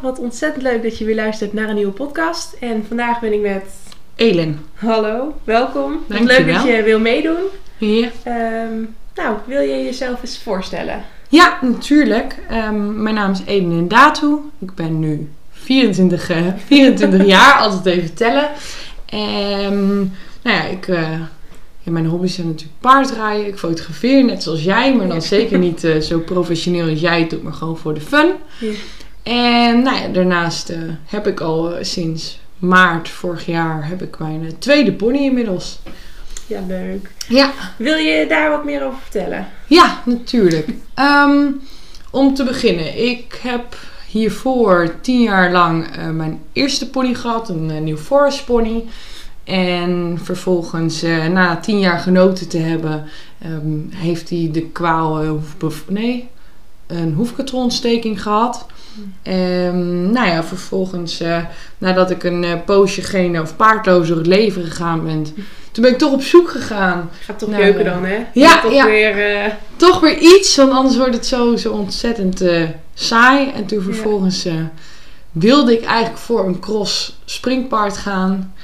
wat ontzettend leuk dat je weer luistert naar een nieuwe podcast. En vandaag ben ik met... Elen. Hallo, welkom. Dank leuk je dat je wil meedoen. Ja. Ehm, nou, wil je jezelf eens voorstellen? Ja, natuurlijk. Ehm, mijn naam is Eden Indatu. Ik ben nu 24, eh, 24 jaar, altijd even tellen. Ehm, nou ja, ik, eh, ja, mijn hobby's zijn natuurlijk paardrijden. Ik fotografeer, net zoals jij, maar dan Ja. zeker niet eh, zo professioneel als jij het doet, maar gewoon voor de fun. Ja. En nou ja, daarnaast eh, heb ik al eh, sinds maart vorig jaar heb ik mijn eh, tweede pony inmiddels. Ja, leuk. Ja, Wil je daar wat meer over vertellen? Ja, natuurlijk. Ehm, om te beginnen, ik heb hiervoor tien jaar lang mijn eerste pony gehad, een New Forest pony. En vervolgens, na tien jaar genoten te hebben, ehm, heeft hij de kwaal, nee, een hoefkatrontsteking gehad. Ehm, nou ja, vervolgens, eh, nadat ik een eh, poosje geen of paardloos door het leven gegaan ben, toen ben ik toch op zoek gegaan Gaat toch jeuken eh, dan, hè? ja, toch ja. weer... toch weer iets, want anders wordt het zo, zo ontzettend saai. En toen vervolgens wilde ik eigenlijk voor een cross springpaard gaan.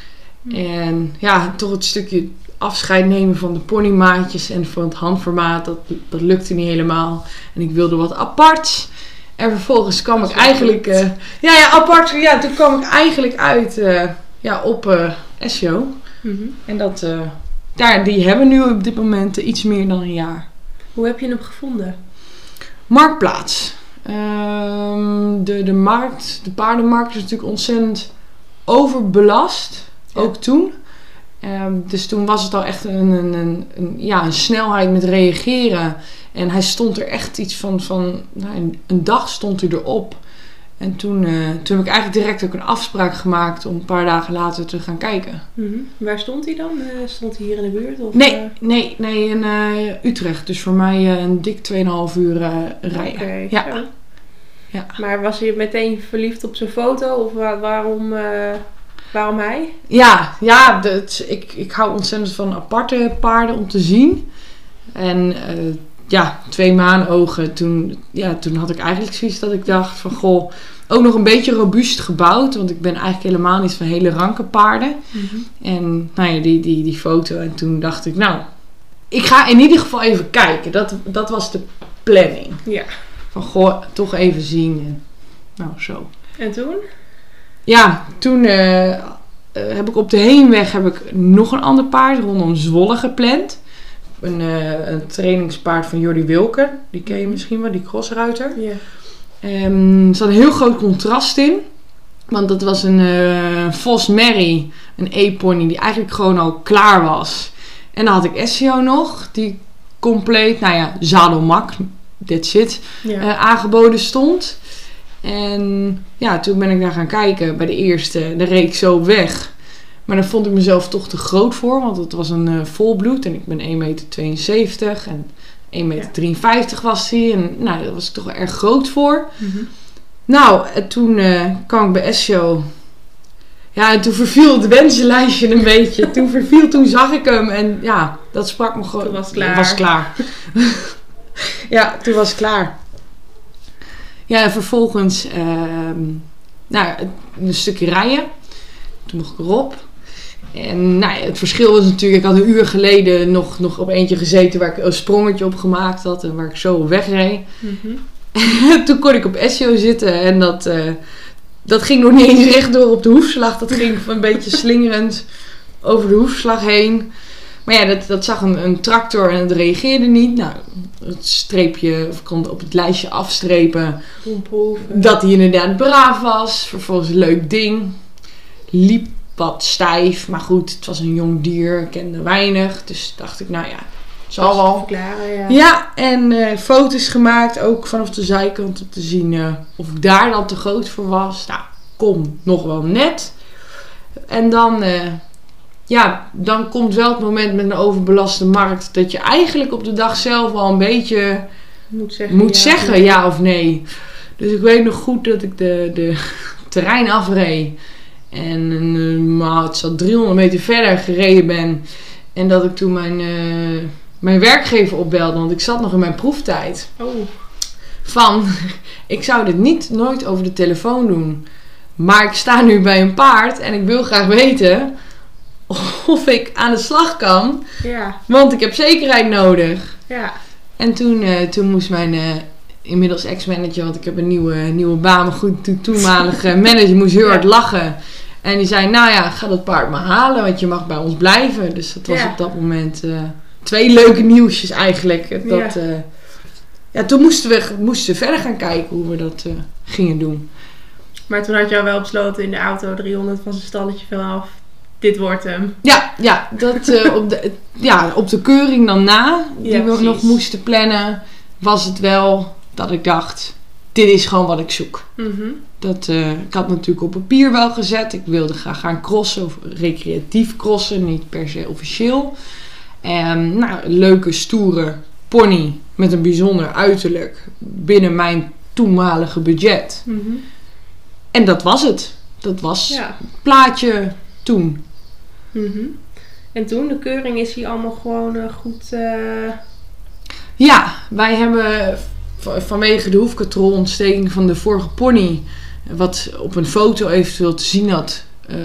Hm. En ja, toch het stukje afscheid nemen van de ponymaatjes en van het handformaat, dat, dat lukte niet helemaal. En ik wilde wat apart. En vervolgens kwam ik eigenlijk... eh, ja, ja, apart. Ja, toen kwam ik eigenlijk uit eh, ja, op eh SEO. mhm. En dat, daar, die hebben nu op dit moment iets meer dan een jaar. Hoe heb je hem gevonden? Marktplaats. Ehm, de, de markt, de paardenmarkt is natuurlijk ontzettend overbelast. Ja. Ook toen. Ehm, dus toen was het al echt een, een, een, een- ja, een snelheid met reageren. En hij stond er echt iets van, van nou, een, een dag stond hij erop. En toen, eh, toen heb ik eigenlijk direct ook een afspraak gemaakt om een paar dagen later te gaan kijken. Mhm. Waar stond hij dan? Eh, stond hij hier in de buurt? Of, Nee, eh, nee, nee, in Utrecht. Dus voor mij een dik 2,5 uur rijden. Oké, Ja. Ja. Maar was je meteen verliefd op zijn foto? Of wa- waarom, waarom hij? Ja, ja dat, ik, ik hou ontzettend van aparte paarden om te zien. En ja, twee maanogen, toen, ja, toen had ik eigenlijk zoiets dat ik dacht van goh, ook nog een beetje robuust gebouwd. Want ik ben eigenlijk helemaal niet van hele ranke paarden. En nou ja, die, die, die foto. En toen dacht ik, nou, ik ga in ieder geval even kijken. Dat, dat was de planning. Ja. Van goh, toch even zien. En, nou, zo. En toen? Ja, toen eh, eh, heb ik op de heenweg heb ik nog een ander paard rondom Zwolle gepland. Een, eh, een trainingspaard van Jordi Wilker. Die ken je misschien wel, die crossruiter. Ja. Ehm, er zat een heel groot contrast in. Want dat was een eh Vos Mary, een E-pony die eigenlijk gewoon al klaar was. En dan had ik SEO nog, die compleet, nou ja, zadelmak, that's it, eh, aangeboden stond. En ja, toen ben ik daar gaan kijken bij de eerste. Daar reed ik zo weg. Maar daar vond ik mezelf toch te groot voor. Want het was een eh, volbloed. En ik ben 1,72 meter. En 1,53 meter was hij. En nou, daar was ik toch wel erg groot voor. Mhm. Nou, en toen eh, kwam ik bij SEO. Ja, en toen verviel het wensenlijstje een beetje. Toen verviel, toen zag ik hem. En ja, dat sprak me gewoon. Toen was klaar. was klaar. ja, toen was klaar. Ja, en vervolgens ehm, nou, een stukje rijden. Toen mocht ik erop. En nou, ja, het verschil was natuurlijk, ik had een uur geleden nog, nog op eentje gezeten waar ik een sprongetje op gemaakt had en waar ik zo wegreed. Mhm. Toen kon ik op SEO zitten en dat, eh, dat ging nog niet eens rechtdoor op de hoefslag. Dat ging een beetje slingerend over de hoefslag heen. Maar ja, dat, dat zag een, een tractor en het reageerde niet. Nou, het streepje, of ik kon op het lijstje afstrepen dat hij inderdaad braaf was. Vervolgens een leuk ding. Liep wat stijf, maar goed, het was een jong dier, kende weinig. Dus dacht ik, nou ja, zal wel. Verklaren, ja. Ja, en eh, foto's gemaakt, ook vanaf de zijkant om te zien eh, of ik daar dan te groot voor was. Nou, kom, nog wel net. En dan, eh, ja, dan komt wel het moment met een overbelaste markt dat je eigenlijk op de dag zelf al een beetje Moet zeggen. moet ja. zeggen ja of nee. Dus ik weet nog goed dat ik de, de terrein afreed. En eh, maar het zat 300 meter verder gereden ben. En dat ik toen mijn, eh, mijn werkgever opbelde. Want ik zat nog in mijn proeftijd. Oh, van, ik zou dit niet nooit over de telefoon doen. Maar ik sta nu bij een paard en ik wil graag weten of ik aan de slag kan. Ja, Want ik heb zekerheid nodig. ja. En toen, eh, toen moest mijn inmiddels ex-manager, want ik heb een nieuwe, nieuwe baan, maar goed, toen toenmalige manager moest heel Ja. hard lachen. En die zei, nou ja, ga dat paard maar halen, want je mag bij ons blijven. Dus dat was Ja. op dat moment eh, twee leuke nieuwsjes eigenlijk. Dat, Ja. ja. ja, toen moesten we, moesten verder gaan kijken hoe we dat eh, gingen doen. Maar toen had je al wel besloten in de auto 300 van zijn stalletje vanaf. Dit wordt hem. Ja, ja, dat, eh, op, de, ja op de keuring dan na, die Ja, we nog moesten plannen, was het wel dat ik dacht, dit is gewoon wat ik zoek. Mhm. Dat, eh, ik had natuurlijk op papier wel gezet. Ik wilde graag gaan crossen, of recreatief crossen, niet per se officieel. En nou, een leuke, stoere pony met een bijzonder uiterlijk binnen mijn toenmalige budget. Mhm. En dat was het. Dat was Ja. het plaatje toen. Mhm. En toen, de keuring is hier allemaal gewoon eh, goed. eh, Ja, wij hebben vanwege de hoefkatrolontsteking van de vorige pony, wat op een foto eventueel te zien had, eh,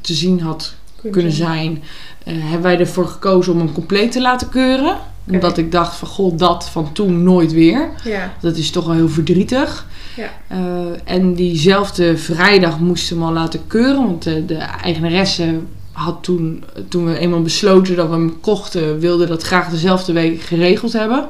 te zien had kunnen zijn, eh, hebben wij ervoor gekozen om hem compleet te laten keuren. Omdat ik dacht van god, dat van toen nooit weer. Ja. Dat is toch wel heel verdrietig. Ja. Eh, en diezelfde vrijdag moesten we hem al laten keuren. Want de, de eigenaresse had toen, toen we eenmaal besloten dat we hem kochten, wilde dat graag dezelfde week geregeld hebben.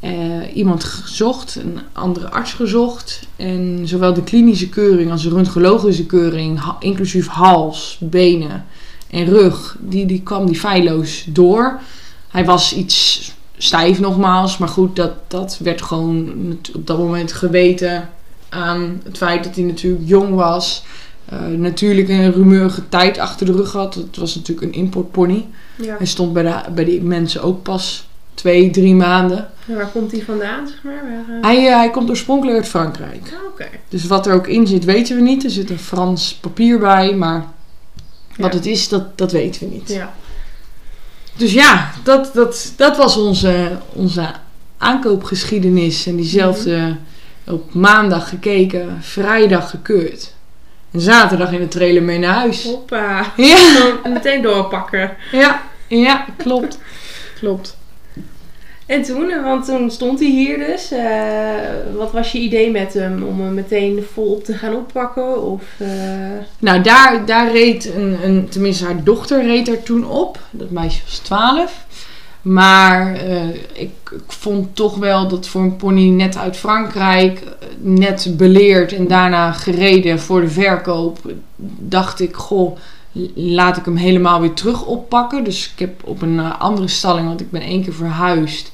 Eh, iemand gezocht, een andere arts gezocht. En zowel de klinische keuring als de röntgenologische keuring, ha- inclusief hals, benen en rug, die, die kwam die feilloos door. Hij was iets stijf nogmaals, maar goed, dat, dat werd gewoon op dat moment geweten aan het feit dat hij natuurlijk jong was. Eh, natuurlijk een rumeurige tijd achter de rug had. Het was natuurlijk een importpony. ja. Hij stond bij, de, bij die mensen ook pas twee, drie maanden. En waar komt die vandaan, zeg maar? Waar, eh? Hij, eh, hij komt oorspronkelijk uit Frankrijk. Ah. Dus wat er ook in zit, weten we niet. Er zit een Frans papier bij, maar wat Ja. het is, dat, dat weten we niet. Ja. Dus ja, dat, dat, dat was onze, onze aankoopgeschiedenis. En diezelfde op maandag gekeken, vrijdag gekeurd. En zaterdag in de trailer mee naar huis. Hoppa. Ja, meteen doorpakken. ja, ja, klopt. Klopt. En toen, want toen stond hij hier dus. eh, wat was je idee met hem? Om hem meteen volop te gaan oppakken? Of, eh, Nou, daar, daar reed een, een, tenminste haar dochter reed er toen op. Dat meisje was 12. Maar eh, ik, ik vond toch wel dat voor een pony net uit Frankrijk, net beleerd en daarna gereden voor de verkoop, dacht ik, goh, laat ik hem helemaal weer terug oppakken. Dus ik heb op een eh, andere stalling, want ik ben één keer verhuisd,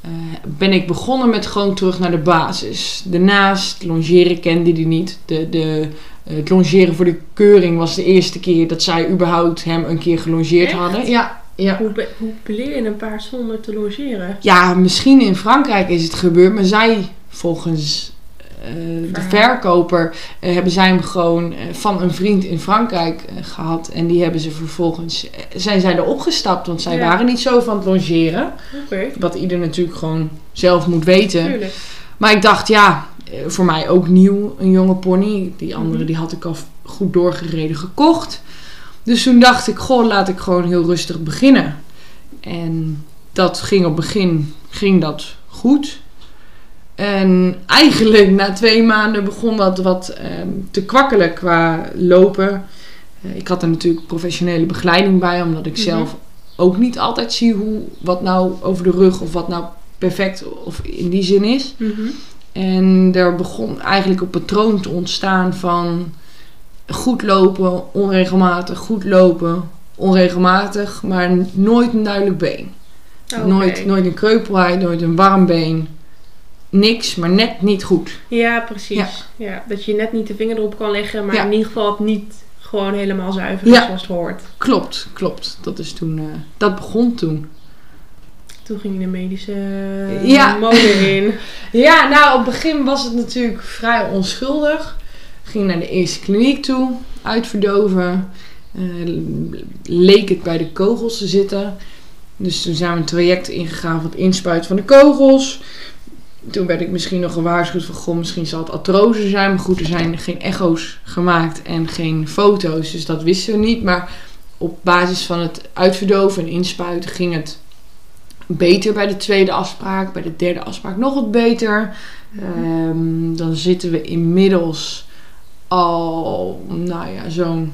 eh, ben ik begonnen met gewoon terug naar de basis. Daarnaast, longeren kende die niet. De, de, eh, het longeren voor de keuring was de eerste keer dat zij überhaupt hem een keer gelongeerd Echt? hadden. Ja, ja. hoe, be- hoe beleer je een paard zonder te logeren? Ja, misschien in Frankrijk is het gebeurd, maar zij, volgens de Verhaal. verkoper, eh, hebben zij hem gewoon eh, van een vriend in Frankrijk eh, gehad. En die hebben ze vervolgens, eh, zijn zij erop gestapt, want zij Ja. waren niet zo van het longeren. Oké, Wat ieder natuurlijk gewoon zelf moet weten. tuurlijk. Maar ik dacht, ja, eh, voor mij ook nieuw, een jonge pony. Die andere die had ik al goed doorgereden gekocht. Dus toen dacht ik, goh, laat ik gewoon heel rustig beginnen. En dat ging op het begin ging dat goed. En eigenlijk na twee maanden begon dat wat ehm, te kwakkelen qua lopen. Eh, ik had er natuurlijk professionele begeleiding bij, omdat ik Mhm. zelf ook niet altijd zie hoe, wat nou over de rug of wat nou perfect of in die zin is. Mhm. En er begon eigenlijk een patroon te ontstaan van goed lopen, onregelmatig, goed lopen, onregelmatig, maar nooit een duidelijk been. Oké. Nooit, nooit een kreupelheid, nooit een warm been. Niks, maar net niet goed. Ja, precies. Ja. Ja. dat je net niet de vinger erop kan leggen, maar Ja. in ieder geval het niet gewoon helemaal zuiver is Ja. zoals het hoort. Klopt, klopt. Dat is toen, eh, dat begon toen. Toen ging je de medische Ja. molen in. Ja, nou, op het begin was het natuurlijk vrij onschuldig. Ging naar de eerste kliniek toe, uitverdoven. Eh, leek het bij de kogels te zitten. Dus toen zijn we een traject ingegaan van het inspuiten van de kogels. Toen werd ik misschien nog gewaarschuwd van, goh, misschien zal het artrose zijn. Maar goed, er zijn geen echo's gemaakt en geen foto's, dus dat wisten we niet. Maar op basis van het uitverdoven en inspuiten ging het beter bij de tweede afspraak. Bij de derde afspraak nog wat beter. Ehm, dan zitten we inmiddels al, nou ja, zo'n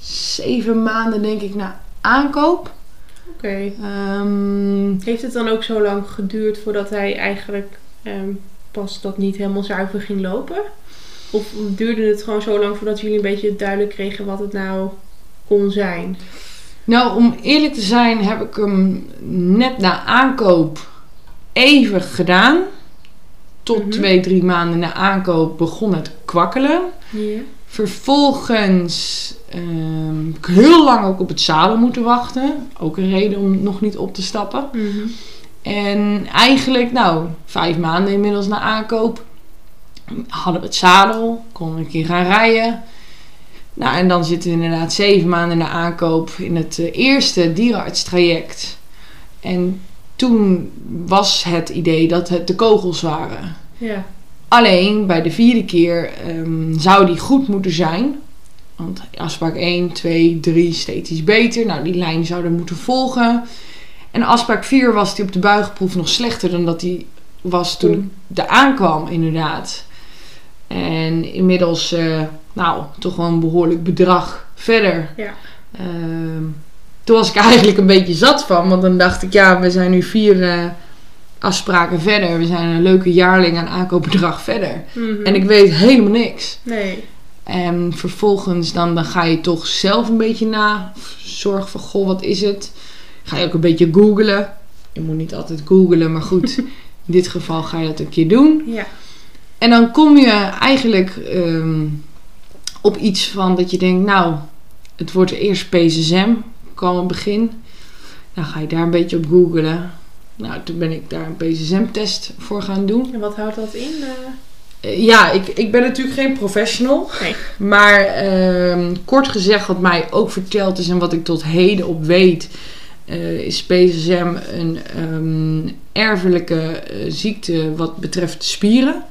zeven maanden denk ik na aankoop. Oké. Ehm, Heeft het dan ook zo lang geduurd voordat hij eigenlijk ehm, pas dat niet helemaal zuiver ging lopen? Of duurde het gewoon zo lang voordat jullie een beetje duidelijk kregen wat het nou kon zijn? nou, om eerlijk te zijn heb ik hem net na aankoop even gedaan. Tot Mhm. twee, drie maanden na aankoop begon het kwakkelen. Vervolgens ehm, heb ik heel lang ook op het zadel moeten wachten. Ook een reden om nog niet op te stappen. Mhm. En eigenlijk, nou, vijf maanden inmiddels na aankoop hadden we het zadel. Konden we een keer gaan rijden. Nou, en dan zitten we inderdaad zeven maanden na aankoop in het eh, eerste dierenartstraject. En toen was het idee dat het de kogels waren. Ja. Alleen bij de vierde keer ehm, zou die goed moeten zijn. Want afspraak 1, 2, 3 steeds iets beter. Nou, die lijn zou er moeten volgen. En afspraak 4 was die op de buigenproef nog slechter dan dat die was toen ik er aankwam, inderdaad. En inmiddels, eh, nou, toch wel een behoorlijk bedrag verder. Ja. Ehm, toen was ik eigenlijk een beetje zat van, want dan dacht ik, ja, we zijn nu vier eh, afspraken verder. We zijn een leuke jaarling aan aankoopbedrag verder. Mhm. En ik weet helemaal niks. Nee. En vervolgens dan, dan ga je toch zelf een beetje na. Zorg van, goh, wat is het? Ga je ook een beetje googlen. Je moet niet altijd googlen, maar goed. in dit geval ga je dat een keer doen. Ja. En dan kom je eigenlijk ehm, op iets van dat je denkt, nou, het wordt eerst PSSM, kwam het begin. Dan ga je daar een beetje op googlen. Nou, toen ben ik daar een PSSM-test voor gaan doen. En wat houdt dat in? eh? Eh, ja, ik, ik ben natuurlijk geen professional. Nee. Maar ehm, kort gezegd, wat mij ook verteld is en wat ik tot heden op weet, eh, is PSSM een ehm, erfelijke eh, ziekte wat betreft spieren.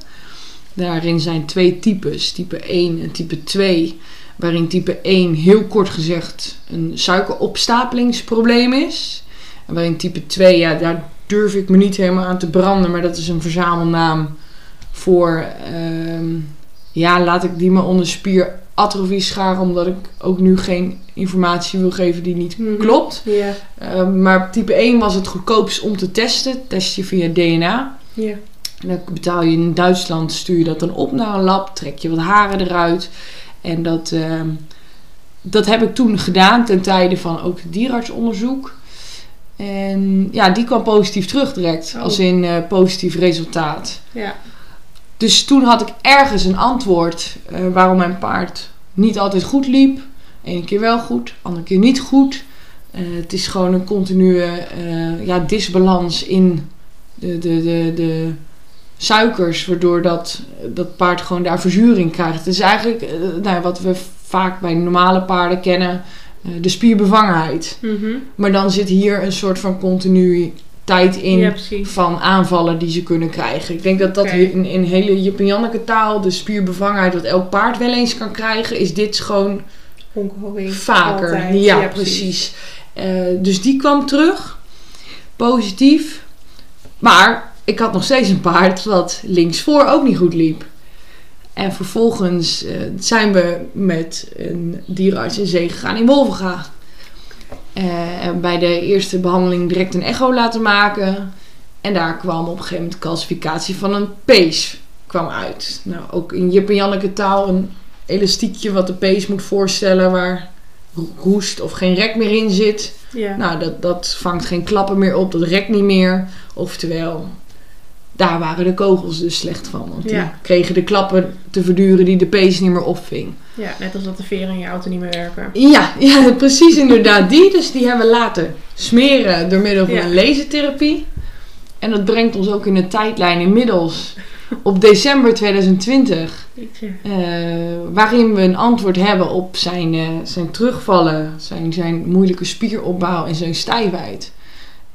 Daarin zijn twee types, type 1 en type 2. Waarin type 1 heel kort gezegd een suikeropstapelingsprobleem is. En waarin type 2, ja, daar durf ik me niet helemaal aan te branden, maar dat is een verzamelnaam voor, ehm, ja, laat ik die maar onder spieratrofie scharen, omdat ik ook nu geen informatie wil geven die niet Mhm. klopt. Ehm, maar type 1 was het goedkoopst om te testen. Test je via DNA. Ja. En dan betaal je in Duitsland, stuur je dat dan op naar een lab, trek je wat haren eruit. En dat, ehm, dat heb ik toen gedaan ten tijde van ook het dierartsonderzoek. En ja, die kwam positief terug direct, Oh. als in eh, positief resultaat. Ja. Dus toen had ik ergens een antwoord eh, waarom mijn paard niet altijd goed liep. Eén keer wel goed, andere keer niet goed. Eh, het is gewoon een continue eh, ja, disbalans in de, de, de, de suikers, waardoor dat, dat paard gewoon daar verzuring krijgt. Het is eigenlijk nou, wat we vaak bij normale paarden kennen, de spierbevangenheid. Mhm. Maar dan zit hier een soort van continuïteit in Ja, van aanvallen die ze kunnen krijgen. Ik denk dat dat in, in hele Janneke taal, de spierbevangenheid wat elk paard wel eens kan krijgen, is dit gewoon vaker. Altijd. Ja, precies. Eh, dus die kwam terug. Positief. Maar ik had nog steeds een paard wat linksvoor ook niet goed liep. En vervolgens eh, zijn we met een dierenarts in zee gegaan in Wolvenga. Eh, bij de eerste behandeling direct een echo laten maken. En daar kwam op een gegeven moment calcificatie van een pees kwam uit. Nou, ook in Jip en Janneke taal een elastiekje wat de pees moet voorstellen waar roest of geen rek meer in zit. Ja. Nou, dat, dat vangt geen klappen meer op, dat rekt niet meer. Oftewel, daar waren de kogels dus slecht van. Want die kregen de klappen te verduren die de pees niet meer opving. ja, net als dat de veren in je auto niet meer werken. Ja, ja, precies inderdaad die. Dus die hebben we laten smeren door middel van Ja. een lasertherapie. En dat brengt ons ook in de tijdlijn inmiddels op december 2020. Jeetje. eh, waarin we een antwoord hebben op zijn, eh, zijn terugvallen, zijn, zijn moeilijke spieropbouw en zijn stijfheid.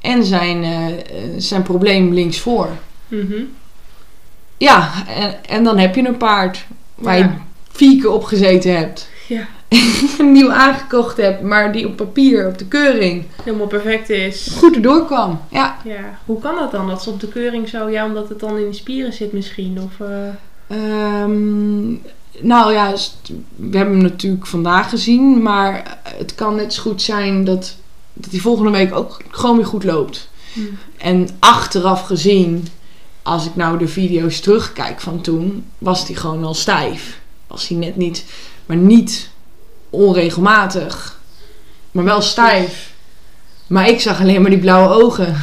En zijn, eh, zijn probleem linksvoor. Mhm. Ja, en, en dan heb je een paard waar je vier keer op gezeten hebt. Ja. Nieuw aangekocht hebt, maar die op papier, op de keuring, Helemaal perfect is. goed erdoor kwam. Ja. Ja, hoe kan dat dan? Dat ze op de keuring zo, ja, omdat het dan in de spieren zit misschien? Of, eh, Ehm, nou ja, we hebben hem natuurlijk vandaag gezien, maar het kan net zo goed zijn dat, dat hij volgende week ook gewoon weer goed loopt. hm. En achteraf gezien, als ik nou de video's terugkijk van toen, was hij gewoon al stijf. Was hij net niet, maar niet onregelmatig, maar wel stijf. Maar ik zag alleen maar die blauwe ogen.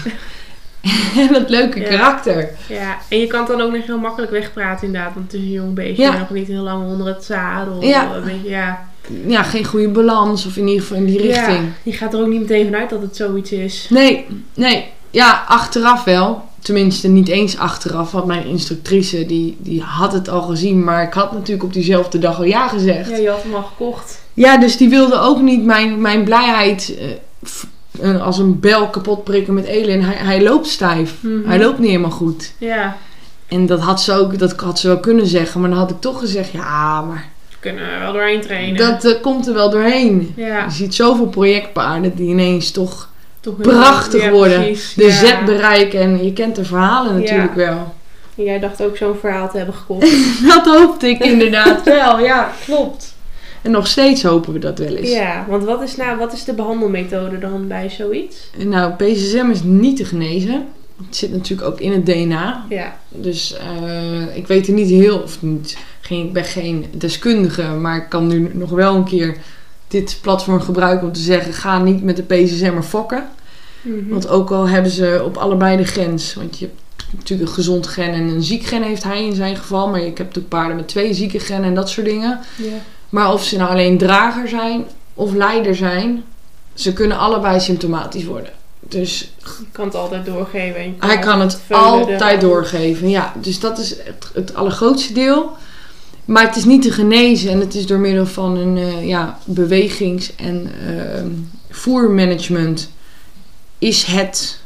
en dat leuke Ja. karakter. Ja, en je kan het dan ook nog heel makkelijk wegpraten inderdaad, want het is een jong beestje, Ja. nog niet heel lang onder het zadel. Ja. Een beetje, ja. Ja, geen goede balans of in ieder geval in die richting. Ja, je gaat er ook niet meteen vanuit dat het zoiets is. Nee, nee. Ja, achteraf wel. Tenminste, niet eens achteraf. Want mijn instructrice, die, die had het al gezien. Maar ik had natuurlijk op diezelfde dag al ja gezegd. Ja, je had hem al gekocht. Ja, dus die wilde ook niet mijn, mijn blijheid eh, als een bel kapot prikken met Elin. Hij, hij loopt stijf. Mhm. Hij loopt niet helemaal goed. Ja, En dat had ze ook dat had ze wel kunnen zeggen. Maar dan had ik toch gezegd, ja, maar we kunnen er wel doorheen trainen. dat komt er wel doorheen. ja, Je ziet zoveel projectpaarden die ineens toch toch prachtig ja, worden. precies. de Ja. zet bereiken. En je kent de verhalen natuurlijk wel. En Jij dacht ook zo'n verhaal te hebben gekocht. Dat hoopte ik inderdaad wel. Ja, klopt. En nog steeds hopen we dat wel eens. ja, want wat is, nou, wat is de behandelmethode dan bij zoiets? Nou, PCSM is niet te genezen. Het zit natuurlijk ook in het DNA. Ja, Dus eh, ik weet er niet heel, of niet, geen, ik ben geen deskundige, maar ik kan nu nog wel een keer dit platform gebruiken om te zeggen: ga niet met de PCSM'er fokken. Mhm. Want ook al hebben ze op allebei de grens, want je hebt natuurlijk een gezond gen en een ziek gen heeft hij in zijn geval, maar je hebt natuurlijk paarden met twee zieke genen en dat soort dingen. Maar of ze nou alleen drager zijn of leider zijn, ze kunnen allebei symptomatisch worden. Dus Je kan het altijd doorgeven. hij kan het altijd doorgeven. Ja, dus dat is het, het allergrootste deel. Maar het is niet te genezen en het is door middel van een eh, ja, bewegings- en ehm, voermanagement is het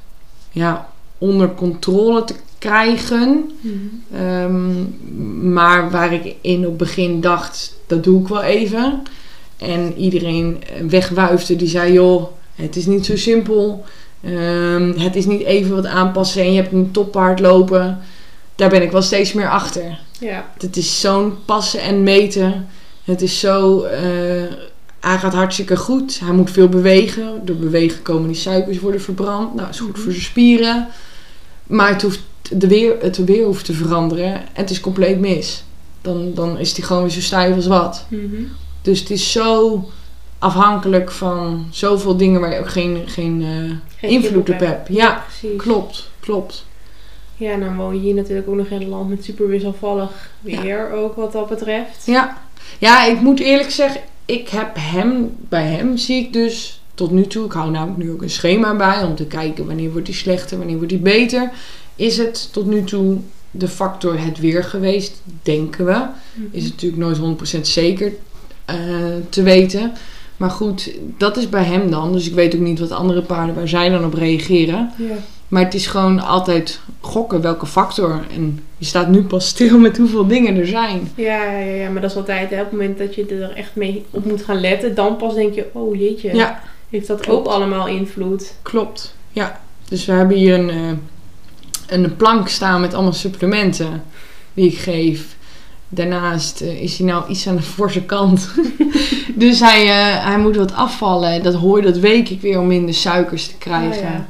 ja, onder controle te krijgen. Mhm. Ehm, maar waar ik in op het begin dacht, dat doe ik wel even. En iedereen wegwuifde die zei, joh, het is niet zo simpel. Ehm, het is niet even wat aanpassen en je hebt een toppaard lopen. Daar ben ik wel steeds meer achter. Ja, Het is zo'n passen en meten. Het is zo... eh, hij gaat hartstikke goed. Hij moet veel bewegen. Door bewegen komen die suikers worden verbrand. Nou, is goed voor zijn spieren. Maar het, hoeft, de weer, het weer hoeft te veranderen. En het is compleet mis. Dan, dan is hij gewoon weer zo stijf als wat. Mhm. Dus het is zo afhankelijk van zoveel dingen waar je ook geen, geen, eh, Geen invloed op hebt. Ja, precies. klopt, klopt. Ja, dan woon je hier natuurlijk ook nog in een land met super wisselvallig weer ook wat dat betreft. Ja. ja, ik moet eerlijk zeggen, ik heb hem, bij hem zie ik dus tot nu toe, ik hou namelijk nu ook een schema bij om te kijken wanneer wordt hij slechter, wanneer wordt hij beter. Is het tot nu toe de factor het weer geweest, denken we. Mhm. Is het natuurlijk nooit 100% zeker eh, te weten. Maar goed, dat is bij hem dan. Dus ik weet ook niet wat andere paarden waar zij dan op reageren. Ja. Maar het is gewoon altijd gokken welke factor. En je staat nu pas stil met hoeveel dingen er zijn. Ja, ja, ja, maar dat is altijd hè, op het moment dat je er echt mee op moet gaan letten, dan pas denk je, oh jeetje, Ja, heeft dat klopt. ook allemaal invloed? klopt. Ja, dus we hebben hier een, eh, een plank staan met allemaal supplementen die ik geef. Daarnaast eh, is hij nou iets aan de forse kant. dus hij, eh, hij moet wat afvallen. Dat hoor je, dat week ik weer om minder suikers te krijgen. Oh, ja.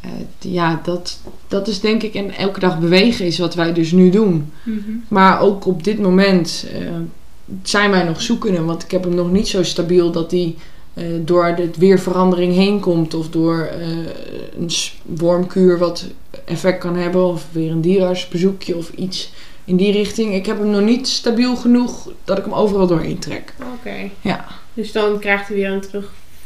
Eh, ja, dat, dat is denk ik... En elke dag bewegen is wat wij dus nu doen. Mhm. Maar ook op dit moment eh, zijn wij nog zoekende. Want ik heb hem nog niet zo stabiel dat hij eh, door de weerverandering heen komt. Of door een wormkuur wat effect kan hebben. Of weer een dierenartsbezoekje of iets in die richting. Ik heb hem nog niet stabiel genoeg dat ik hem overal doorheen trek. Oké. Ja. Dus dan krijgt hij weer een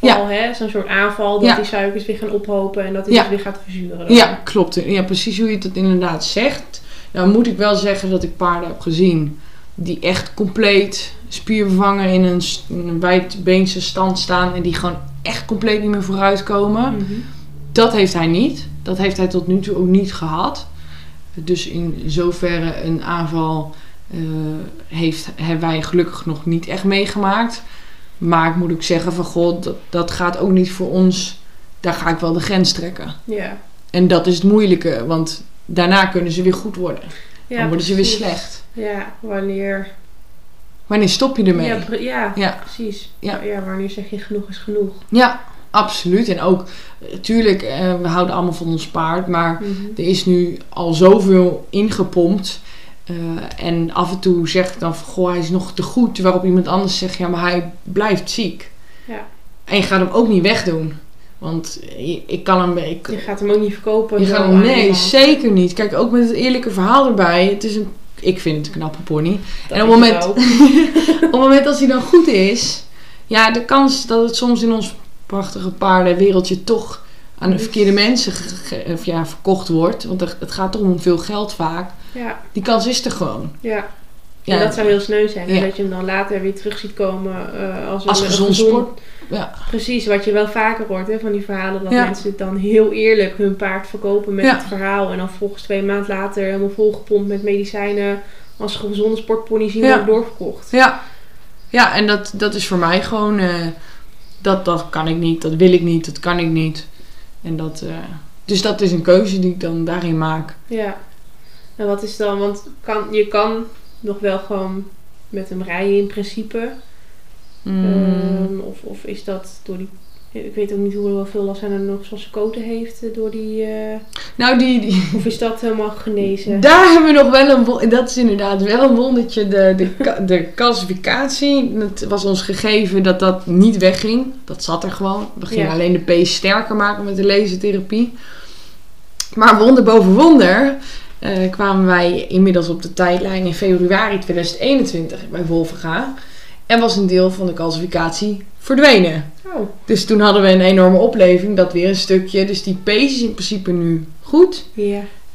Ja. hè? Zo'n soort aanval, dat Ja. die suikers weer gaan ophopen en dat Ja. dus weer gaat verzuren. dan. Ja, klopt. Ja, precies hoe je het inderdaad zegt. Nou moet ik wel zeggen dat ik paarden heb gezien die echt compleet spierbevangen in een, in een wijdbeense stand staan en die gewoon echt compleet niet meer vooruit komen. Mhm. Dat heeft hij niet. Dat heeft hij tot nu toe ook niet gehad. Dus in zoverre een aanval eh, heeft, hebben wij gelukkig nog niet echt meegemaakt. Maar ik moet ook zeggen van god, dat, dat gaat ook niet voor ons. Daar ga ik wel de grens trekken. Ja. En dat is het moeilijke, want daarna kunnen ze weer goed worden. ja Dan worden ze weer slecht. Ja, wanneer... Wanneer stop je ermee? Ja, ja, Ja. precies. Ja. ja, wanneer zeg je genoeg is genoeg. Ja, absoluut. En ook, natuurlijk, eh, we houden allemaal van ons paard, maar Mhm. er is nu al zoveel ingepompt. Eh, en af en toe zeg ik dan van, goh, hij is nog te goed. Waarop iemand anders zegt, ja, maar hij blijft ziek. Ja. En je gaat hem ook niet wegdoen. Want ik kan hem... Ik, Je gaat hem ook niet verkopen. je zo gaat hem, aan nee, zeker niet. Kijk, ook met het eerlijke verhaal erbij. Het is een, ik vind het een knappe pony. Dat en op het moment-. Op het moment dat hij dan goed is, ja, de kans dat het soms in ons prachtige paardenwereldje toch aan de verkeerde mensen of ja, verkocht wordt, want het gaat toch om veel geld vaak, Ja, die kans is er gewoon. ja. Ja, en dat zou heel sneu zijn. Ja. Dat je hem dan later weer terug ziet komen eh, als, Als een, een gezond sport. Ja. Precies, wat je wel vaker hoort hè, van die verhalen. Dat mensen het dan heel eerlijk hun paard verkopen met het verhaal. En dan volgens twee maanden later helemaal volgepompt met medicijnen. Als gezonde sportpony zien worden doorverkocht. Ja, ja en dat, dat is voor mij gewoon, eh, dat, dat kan ik niet, dat wil ik niet, dat kan ik niet. En dat, eh, dus dat is een keuze die ik dan daarin maak. Ja. En wat is dan, want kan, je kan nog wel gewoon met hem rijden in principe. Mm. Ehm, of, of is dat door die. Ik weet ook niet hoeveel last hij er nog van zijn koten heeft eh, door die. eh, nou, die, die, of is dat helemaal genezen? Daar hebben we nog wel een won- Dat is inderdaad wel een wondertje. De, de, de calcificatie. Het was ons gegeven dat dat niet wegging. Dat zat er gewoon. We gingen Ja. alleen de pees sterker maken met de lasertherapie. Maar wonder boven wonder eh, kwamen wij inmiddels op de tijdlijn in februari 2021 bij Wolvenga. En was een deel van de calcificatie verdwenen. Oh, Dus toen hadden we een enorme opleving. Dat weer een stukje. Dus die pees is in principe nu goed.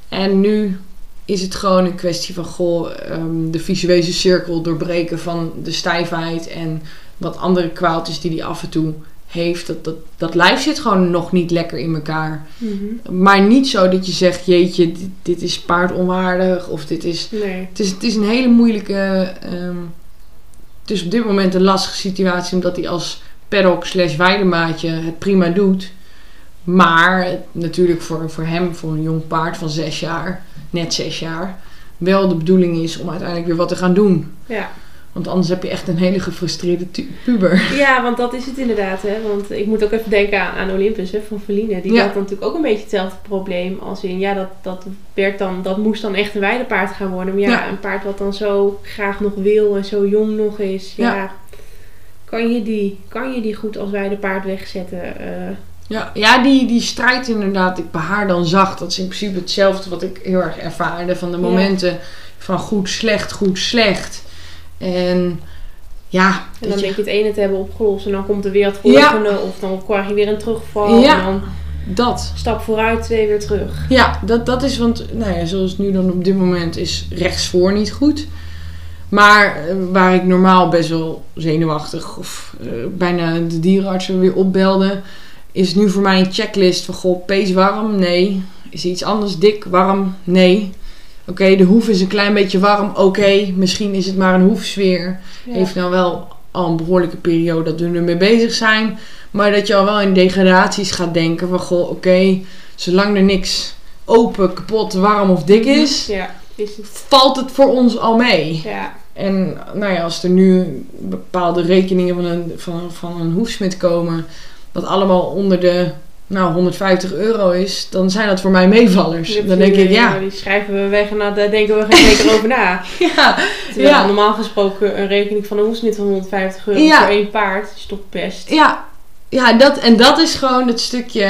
En nu is het gewoon een kwestie van goh, ehm, de visuele cirkel doorbreken van de stijfheid en wat andere kwaaltjes die hij af en toe heeft. Dat, dat, dat lijf zit gewoon nog niet lekker in elkaar. Mhm. Maar niet zo dat je zegt, jeetje, dit, dit is paardonwaardig of dit is... Nee. Het is, het is een hele moeilijke... ehm, het is op dit moment een lastige situatie omdat hij als paddock slash weidemaatje het prima doet. Maar natuurlijk voor, voor hem, voor een jong paard van zes jaar, net zes jaar, wel de bedoeling is om uiteindelijk weer wat te gaan doen. Ja. Want anders heb je echt een hele gefrustreerde puber. ja, want dat is het inderdaad. Hè? Want ik moet ook even denken aan, aan Olympus hè, van Feline. Die Ja. had dan natuurlijk ook een beetje hetzelfde probleem. Als in, ja, dat, dat, werd dan, dat moest dan echt een weidepaard gaan worden. Maar ja, Ja. een paard wat dan zo graag nog wil en zo jong nog is. Ja. Ja. Kan, je die, kan je die goed als weidepaard wegzetten? Eh, Ja, ja die, die strijd inderdaad, ik bij haar dan zag, dat is in principe hetzelfde wat ik heel erg ervaarde. Van de momenten van goed, slecht, goed, slecht. En ja, en dan denk je het ene te hebben opgelost. En dan komt er weer het volgende. Of dan krijg je weer een terugval. Ja. En dan dat. stap vooruit, twee weer terug. Ja, dat, dat is, want nou ja, zoals nu dan op dit moment is rechtsvoor niet goed. Maar eh, waar ik normaal best wel zenuwachtig of eh, bijna de dierenartsen weer opbelde, is nu voor mij een checklist van goh, pees warm? Nee. Is iets anders dik? Warm? Nee. Oké, de hoef is een klein beetje warm. Oké, misschien is het maar een hoefsfeer. Ja. Heeft nou wel al een behoorlijke periode dat we ermee bezig zijn. Maar dat je al wel in degradaties gaat denken van goh, oké, zolang er niks open, kapot, warm of dik is, Ja, is het. valt het voor ons al mee. Ja, En nou ja, als er nu bepaalde rekeningen van een, van, van een hoefsmid komen, wat allemaal onder de nou, 150 euro is, dan zijn dat voor mij meevallers. Die Dan denk ik, ja, Die schrijven we weg en daar denken we geen keer over na. ja, Terwijl Ja. normaal gesproken een rekening van een hoesnit van 150 euro Ja. voor één paard is toch best. ja, ja dat, en dat is gewoon het stukje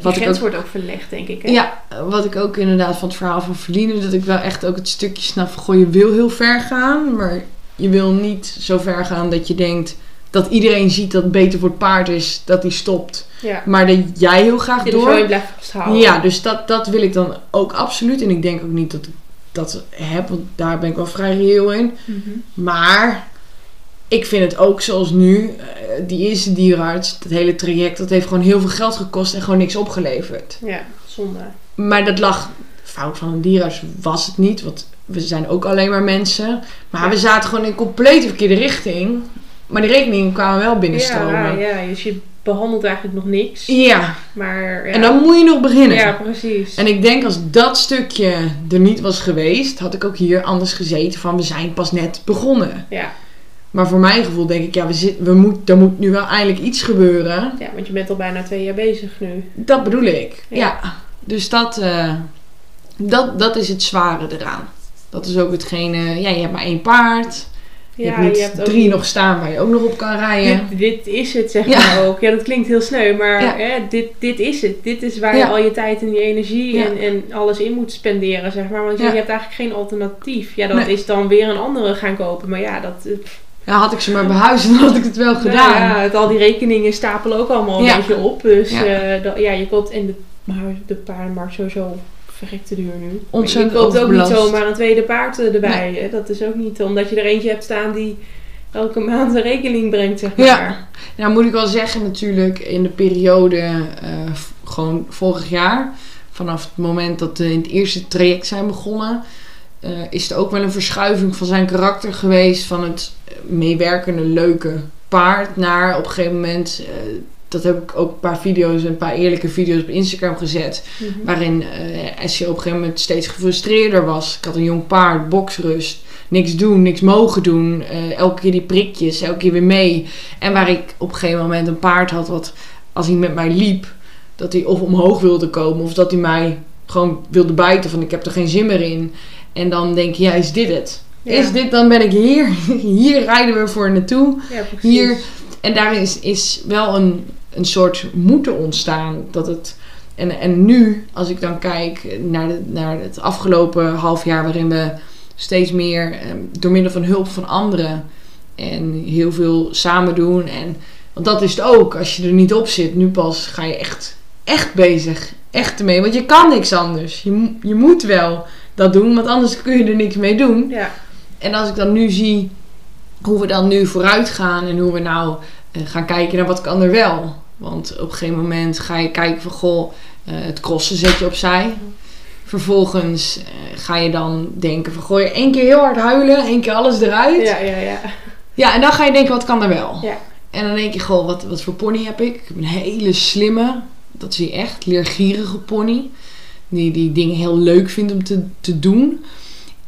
wat ik grens wordt ook verlegd, denk ik. Hè? Ja, wat ik ook inderdaad van het verhaal van Verliezen, dat ik wel echt ook het stukje snap van, goh, je wil heel ver gaan, maar je wil niet zo ver gaan dat je denkt dat iedereen ziet dat het beter voor het paard is, dat hij stopt. ja. Maar dat jij heel graag Je in door... blijft vasthouden. Ja, dus dat, dat wil ik dan ook absoluut. En ik denk ook niet dat ik dat heb, want daar ben ik wel vrij reëel in. Mhm. Maar ik vind het ook zoals nu, eh, die eerste dierenarts, dat hele traject, dat heeft gewoon heel veel geld gekost en gewoon niks opgeleverd. Ja, zonde. Maar dat lag fout van een dierenarts was het niet, want we zijn ook alleen maar mensen. Maar we zaten gewoon in complete verkeerde richting. Maar die rekeningen kwamen wel binnenstromen. Ja, ja, dus je behandelt eigenlijk nog niks. Ja, Maar ja. en dan moet je nog beginnen. Ja, precies. En ik denk als dat stukje er niet was geweest, had ik ook hier anders gezeten van we zijn pas net begonnen. Ja. Maar voor mijn gevoel denk ik, ja, we zit, we moet, er moet nu wel eindelijk iets gebeuren. ja, want je bent al bijna twee jaar bezig nu. Dat bedoel ik. Ja. Ja. Dus dat, eh, dat, dat is het zware eraan. Dat is ook hetgene, ja, je hebt maar één paard. Je Ja, hebt niet je hebt ook drie nog staan waar je ook nog op kan rijden. Dit, dit is het, zeg Ja. maar ook. Ja, dat klinkt heel sneu, maar Ja. hè, dit, dit is het. Dit is waar Ja. je al je tijd en je energie Ja. en, en alles in moet spenderen, zeg maar. Want je, Ja. hebt eigenlijk geen alternatief. Ja, dat Nee. is dan weer een andere gaan kopen. Maar ja, dat... eh, pff, Ja, had ik ze maar behuisd, dan had ik het wel gedaan. nou ja, het, al die rekeningen stapelen ook allemaal een Ja. beetje op. Dus Ja. ja, dat, ja je koopt... En de, maar de paardenmarkt sowieso verrekte duur nu. Ontzettend je koopt ook niet zomaar een tweede paard eh, erbij. hè. Dat is ook niet omdat je er eentje hebt staan die elke maand een rekening brengt, zeg maar. Ja. Nou moet ik wel zeggen natuurlijk in de periode eh, gewoon vorig jaar, vanaf het moment dat we in het eerste traject zijn begonnen, eh, is er ook wel een verschuiving van zijn karakter geweest van het meewerkende leuke paard naar op een gegeven moment, eh, dat heb ik ook een paar video's, een paar eerlijke video's op Instagram gezet, Mhm. waarin Essie op een gegeven moment steeds gefrustreerder was. Ik had een jong paard, boksrust, niks doen, niks mogen doen. eh, elke keer die prikjes, elke keer weer mee. En waar ik op een gegeven moment een paard had wat, als hij met mij liep, dat hij of omhoog wilde komen of dat hij mij gewoon wilde bijten van ik heb er geen zin meer in. En dan denk je, ja, is dit het? Ja. Is dit, dan ben ik hier. Hier rijden we voor naartoe. Ja, precies. Hier, en daar is, is wel een, een soort moeten ontstaan. Dat het, en, en nu, als ik dan kijk naar, de, naar het afgelopen half jaar, waarin we steeds meer eh, door middel van hulp van anderen en heel veel samen doen. En, want dat is het ook, als je er niet op zit, nu pas ga je echt, echt bezig. Echt ermee, want je kan niks anders. Je, je moet wel dat doen, want anders kun je er niks mee doen. Ja, En als ik dan nu zie hoe we dan nu vooruit gaan en hoe we nou eh, gaan kijken naar wat kan er wel. Want op een gegeven moment ga je kijken van goh, eh, het crossen zet je opzij. Vervolgens eh, ga je dan denken van goh, één keer heel hard huilen, één keer alles eruit. Ja. ja, ja, ja. en dan ga je denken wat kan er wel. Ja. En dan denk je goh, wat, wat voor pony heb ik? Ik heb een hele slimme, dat zie je echt, leergierige pony. Die, die dingen heel leuk vindt om te, te doen.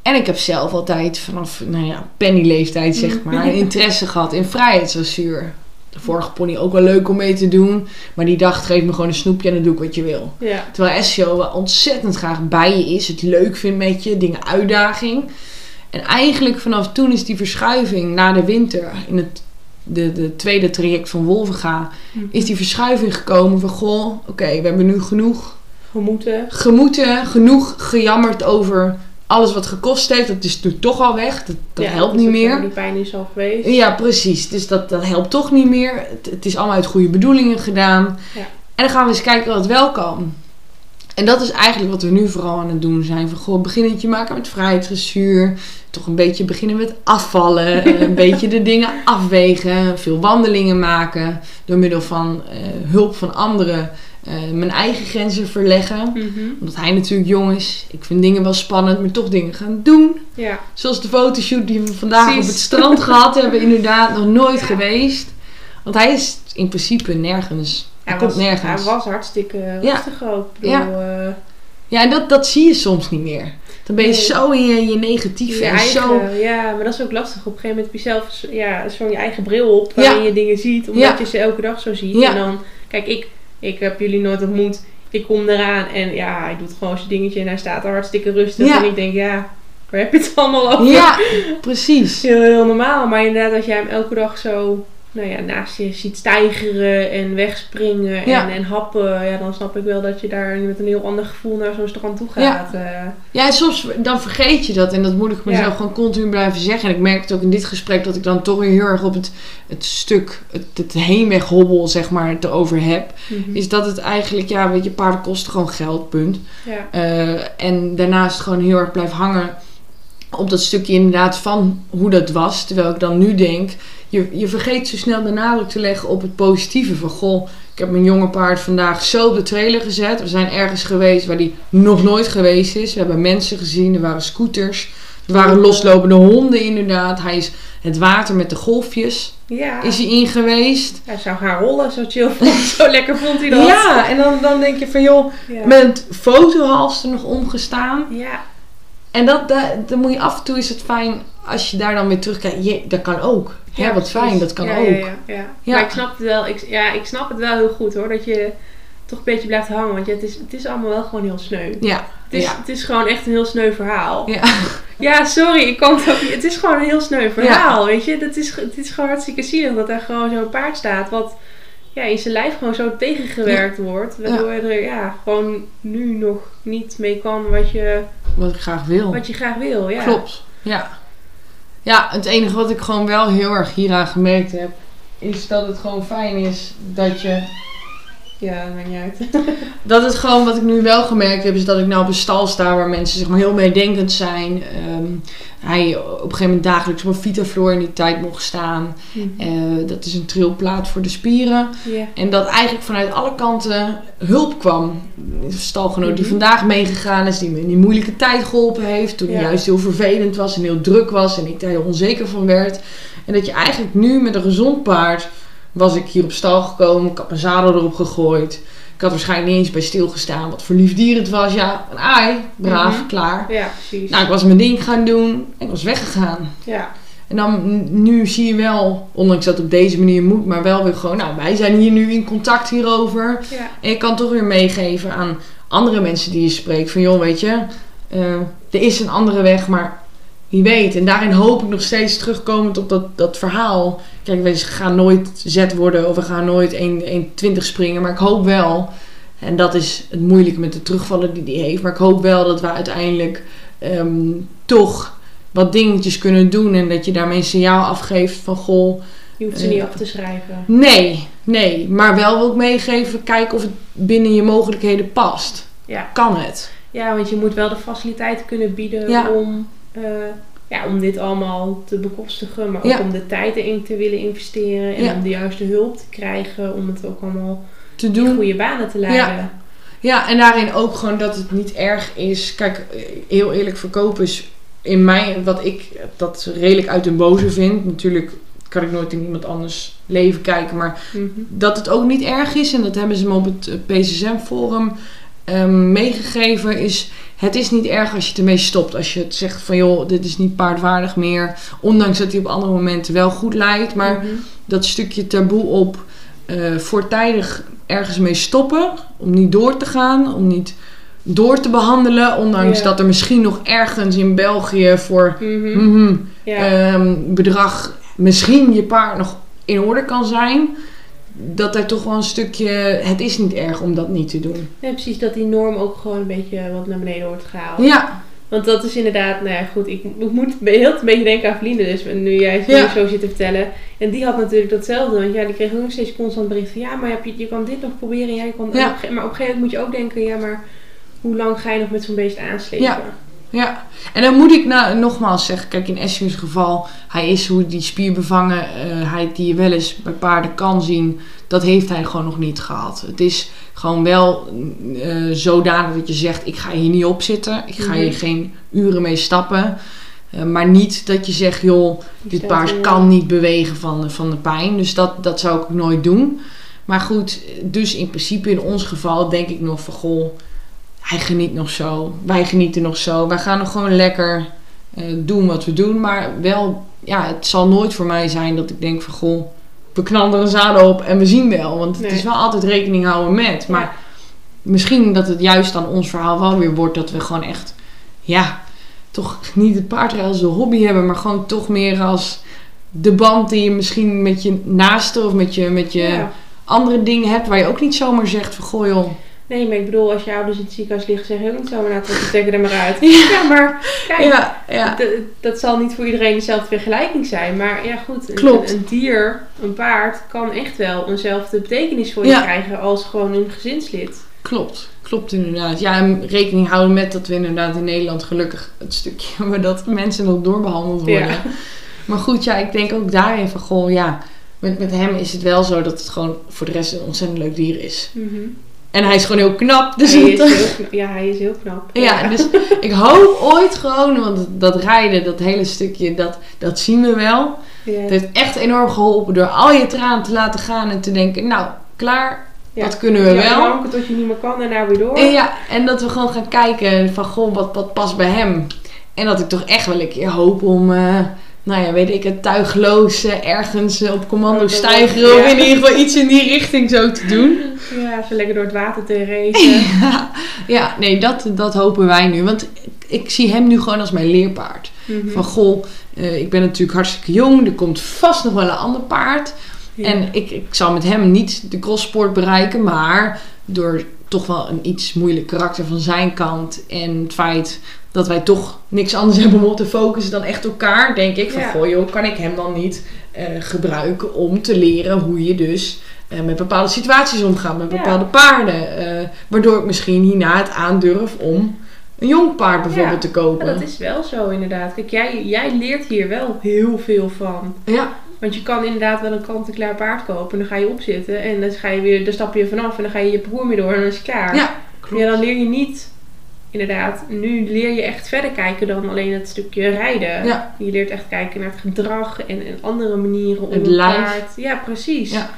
En ik heb zelf altijd vanaf, nou ja, penny-leeftijd zeg maar, interesse gehad in vrijheidsdressuur. De vorige pony ook wel leuk om mee te doen. Maar die dacht, geef me gewoon een snoepje en dan doe ik wat je wil. Ja, Terwijl Essio wel ontzettend graag bij je is. Het leuk vindt met je, dingen uitdaging. En eigenlijk vanaf toen is die verschuiving na de winter, in het de, de tweede traject van Wolvenga, is die verschuiving gekomen van goh, oké, we hebben nu genoeg gemoeten. gemoeten, genoeg gejammerd over alles wat gekost heeft. Dat is nu toch al weg. Dat, dat Ja, helpt niet meer. Die pijn is al geweest. Ja, precies. Dus dat, dat helpt toch niet meer. Het, het is allemaal uit goede bedoelingen gedaan. Ja. En dan gaan we eens kijken wat wel kan. En dat is eigenlijk wat we nu vooral aan het doen zijn. Van goh, beginnetje maken met vrijheidsdressuur. Toch een beetje beginnen met afvallen. een beetje de dingen afwegen. Veel wandelingen maken. Door middel van eh, hulp van anderen. Eh, mijn eigen grenzen verleggen. Mhm. Omdat hij natuurlijk jong is. Ik vind dingen wel spannend, maar toch dingen gaan doen. Ja, Zoals de fotoshoot die we vandaag Precies. op het strand gehad hebben. Inderdaad, nog nooit Ja. geweest. Want hij is in principe nergens. Hij, hij komt was, nergens. Hij was hartstikke Ja. rustig ook. Ik bedoel, eh, Ja, en dat, dat zie je soms niet meer. Dan ben je Nee. zo in je, je negatief je en eigen, zo... Ja, maar dat is ook lastig. Op een gegeven moment heb je zelf ja, zo'n je eigen bril op waarin je dingen ziet, omdat Ja. je ze elke dag zo ziet. Ja. En dan, kijk, ik, ik heb jullie nooit ontmoet. Ik kom eraan en ja, hij doet gewoon zijn dingetje en hij staat er hartstikke rustig. Ja. En ik denk, ja, waar heb je het allemaal over? Ja, precies. Heel, heel normaal. Maar inderdaad, als jij hem elke dag zo nou ja, naast je ziet stijgeren en wegspringen en, Ja. en happen, ja, dan snap ik wel dat je daar met een heel ander gevoel naar zo'n strand toe Ja. gaat. eh. Ja, en soms dan vergeet je dat. En dat moet ik mezelf Ja. gewoon continu blijven zeggen. En ik merk het ook in dit gesprek dat ik dan toch weer heel erg op het, het stuk, het, het heenweghobbel, zeg maar, erover heb. Mhm. Is dat het eigenlijk, ja, weet je, paarden kosten gewoon geld, punt. ja. Eh, en daarnaast gewoon heel erg blijf hangen op dat stukje inderdaad van hoe dat was. Terwijl ik dan nu denk, je, je vergeet zo snel de nadruk te leggen op het positieve. Van goh, Ik heb mijn jonge paard vandaag zo op de trailer gezet. We zijn ergens geweest waar die nog nooit geweest is. We hebben mensen gezien, er waren scooters. Er waren loslopende honden inderdaad. Hij is het water met de golfjes Ja. is hij in geweest. Hij zou gaan rollen, zo chill vond, zo lekker vond hij dat. Ja, en dan, dan denk je van joh, Ja. met het fotohalster nog omgestaan. Ja. En dat, dat, dan moet je af en toe is het fijn als je daar dan weer terugkijkt. Je, dat kan ook. Ja, wat precies. fijn, dat kan ja, ook. Ja, ja. Maar ik snap het wel. Ik, ja, ik snap het wel heel goed hoor. Dat je toch een beetje blijft hangen. Want ja, het, is, het is allemaal wel gewoon heel sneu. Ja, Het is, ja. het is gewoon echt een heel sneu verhaal. Ja. Ja, sorry, ik kan het ook niet. Het is gewoon een heel sneu verhaal, weet je. Dat is, het is gewoon hartstikke zielig dat er gewoon zo'n paard staat wat ja, in zijn lijf gewoon zo tegengewerkt wordt. Waardoor je er ja, gewoon nu nog niet mee kan wat je, wat ik graag wil. wat je graag wil. Ja. Klopt, ja. Ja, het enige wat ik gewoon wel heel erg hieraan gemerkt heb, is dat het gewoon fijn is dat je Ja, dat maakt niet uit. Dat het gewoon, wat ik nu wel gemerkt heb, is dat ik nou op een stal sta waar mensen zeg maar heel meedenkend zijn. Ehm, hij op een gegeven moment dagelijks op een Vitafloor in die tijd mocht staan. Eh, dat is een trilplaat voor de spieren. En dat eigenlijk vanuit alle kanten hulp kwam. Een stalgenoot die Mhm. vandaag meegegaan is, die me in die moeilijke tijd geholpen heeft. Toen het Ja. juist heel vervelend was en heel druk was en ik daar heel onzeker van werd. En dat je eigenlijk nu met een gezond paard was ik hier op stal gekomen. Ik had mijn zadel erop gegooid. Ik had waarschijnlijk niet eens bij stilgestaan wat voor lief dier het was. Ja, een aai, braaf, Mhm. klaar. ja, precies. Nou, ik was mijn ding gaan doen en ik was weggegaan. ja. En dan nu zie je wel, ondanks dat het op deze manier moet, maar wel weer gewoon, nou, wij zijn hier nu in contact hierover. ja. En je kan toch weer meegeven aan andere mensen die je spreekt. Van joh, weet je, eh, er is een andere weg, maar wie weet. En daarin hoop ik nog steeds terugkomend op dat, dat verhaal. Kijk, we gaan nooit zet worden of we gaan nooit 1,20 springen. Maar ik hoop wel, en dat is het moeilijke met de terugvallen die die heeft. Maar ik hoop wel dat we uiteindelijk ehm, toch wat dingetjes kunnen doen. En dat je daarmee een signaal afgeeft van goh, Je hoeft ze Eh, niet af te schrijven. Nee, nee. Maar wel wil ik meegeven, kijk of het binnen je mogelijkheden past. Ja. Kan het? Ja, want je moet wel de faciliteiten kunnen bieden Ja. om, eh, ja, om dit allemaal te bekostigen. Maar ook Ja. om de tijd erin te willen investeren. En Ja. om de juiste hulp te krijgen. Om het ook allemaal Te in doen. goede banen te leiden. Ja, en daarin ook gewoon dat het niet erg is. Kijk, heel eerlijk, verkopen is in mij wat ik dat redelijk uit een boze vind. Natuurlijk kan ik nooit in iemand anders leven kijken, maar Mhm. dat het ook niet erg is, en dat hebben ze me op het PSSM-forum ehm, meegegeven, is het is niet erg als je het ermee stopt. Als je het zegt van joh, dit is niet paardwaardig meer. Ondanks dat hij op andere momenten wel goed lijkt. Maar Mhm. dat stukje taboe op eh, voortijdig ergens mee stoppen. Om niet door te gaan, om niet door te behandelen. Ondanks Ja. dat er misschien nog ergens in België voor Mhm. mhm, Ja. ehm, bedrag misschien je paard nog in orde kan zijn. Dat er toch wel een stukje, het is niet erg om dat niet te doen. Ja, precies, dat die norm ook gewoon een beetje wat naar beneden wordt gehaald. Ja, Want dat is inderdaad, nou ja, goed, ik, ik moet heel een beetje denken aan vrienden dus, nu jij het Ja. zo zit te vertellen. En die had natuurlijk datzelfde, want ja, die kreeg ook nog steeds constant bericht van, ja, maar je, je kan dit nog proberen, ja, je kan, Ja. maar op een gegeven moment moet je ook denken, ja, maar hoe lang ga je nog met zo'n beest aanslepen? Ja. Ja. En dan moet ik nou, nogmaals zeggen, kijk in Escher's geval, hij is hoe die spierbevangenheid die je wel eens bij paarden kan zien, dat heeft hij gewoon nog niet gehad. Het is gewoon wel eh, zodanig dat je zegt, ik ga hier niet op zitten, ik ga hier Mhm. geen uren mee stappen. Eh, maar niet dat je zegt, joh, dit paard kan niet bewegen van, de- van de pijn. Dus dat, dat zou ik nooit doen. Maar goed, dus in principe in ons geval denk ik nog van, goh, hij geniet nog zo. Wij genieten nog zo. Wij gaan nog gewoon lekker eh, doen wat we doen. Maar wel, ja, het zal nooit voor mij zijn dat ik denk van, goh, we knallen er een zadel op en we zien wel. Want het is wel altijd rekening houden met. Maar Ja. misschien dat het juist aan ons verhaal wel weer wordt dat we gewoon echt, ja, toch niet het paardrijden als een hobby hebben, maar gewoon toch meer als de band die je misschien met je naaste of met je, met je Ja. andere dingen hebt, waar je ook niet zomaar zegt van goh joh. Nee, maar ik bedoel, als je ouders in het ziekenhuis liggen, zeg je ook niet zo, nou, trek er maar uit. Ja. Ja, maar kijk, Ja, ja. Dat zal niet voor iedereen dezelfde vergelijking zijn. Maar ja, goed. Een, Klopt. een dier, een paard, kan echt wel eenzelfde betekenis voor je krijgen als gewoon een gezinslid. Klopt, klopt inderdaad. Ja, en rekening houden met dat we inderdaad in Nederland gelukkig het stukje hebben dat mensen nog doorbehandeld worden. Ja. Maar goed, ja, ik denk ook daarin van goh, ja, met, met hem is het wel zo dat het gewoon voor de rest een ontzettend leuk dier is. Mhm. En hij is gewoon heel knap. Dus hij is heel, ja, hij is heel knap. ja, dus ik hoop ooit gewoon, want dat rijden, dat hele stukje, dat, dat zien we wel. Het heeft echt enorm geholpen door al je tranen te laten gaan en te denken, nou, klaar, Ja. dat kunnen we ja, wel. janken tot je niet meer kan en daar weer door. En ja, en dat we gewoon gaan kijken van, goh, wat, wat past bij hem. En dat ik toch echt wel een keer hoop om, eh, nou ja, weet ik, het tuigloos ergens op commando Oh, stijgen. Of in ieder geval iets in die richting zo te doen. Ja, zo lekker door het water te racen. ja, ja, nee, dat, dat hopen wij nu. Want ik zie hem nu gewoon als mijn leerpaard. Mhm. Van, goh, eh, ik ben natuurlijk hartstikke jong. Er komt vast nog wel een ander paard. Ja. En ik, ik zal met hem niet de crosssport bereiken, maar door toch wel een iets moeilijk karakter van zijn kant en het feit dat wij toch niks anders hebben om op te focussen dan echt elkaar, denk ik van Ja. goh joh, kan ik hem dan niet eh, gebruiken om te leren hoe je dus eh, met bepaalde situaties omgaat, met Ja. bepaalde paarden. eh, waardoor ik misschien hierna het aandurf om een jong paard bijvoorbeeld te Ja, kopen. dat is wel zo inderdaad. Kijk, jij, jij leert hier wel heel veel van. Ja, Want je kan inderdaad wel een kant-en-klaar paard kopen. En dan ga je opzitten. En dan, ga je weer, dan stap je vanaf. En dan ga je je parcours mee door. En dan is het klaar. ja, klopt. Ja, dan leer je niet... Inderdaad, nu leer je echt verder kijken dan alleen het stukje rijden. Ja. Je leert echt kijken naar het gedrag en, en andere manieren om Het een lijf. paard... Ja, precies. Ja.